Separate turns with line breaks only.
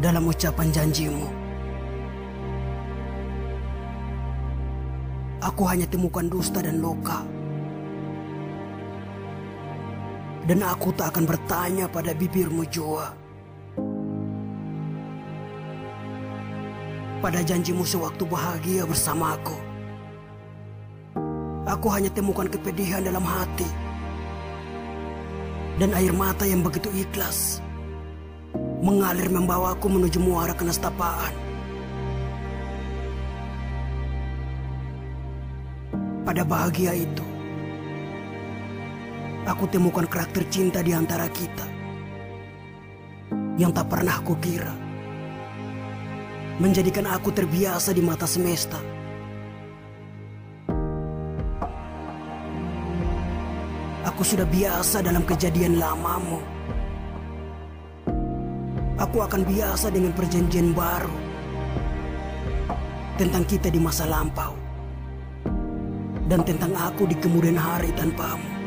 dalam ucapan janjimu. Aku hanya temukan dusta dan loka. Dan aku tak akan bertanya pada bibirmu jua. Pada janjimu sewaktu bahagia bersamaku. Aku hanya temukan kepedihan dalam hati. Dan air mata yang begitu ikhlas mengalir membawaku menuju muara kenestapaan. Pada bahagia itu, aku temukan karakter cinta di antara kita yang tak pernah kukira menjadikan aku terbiasa di mata semesta. Aku sudah biasa dalam kejadian lamamu. Aku akan biasa dengan perjanjian baru tentang kita di masa lampau dan tentang aku di kemudian hari tanpamu.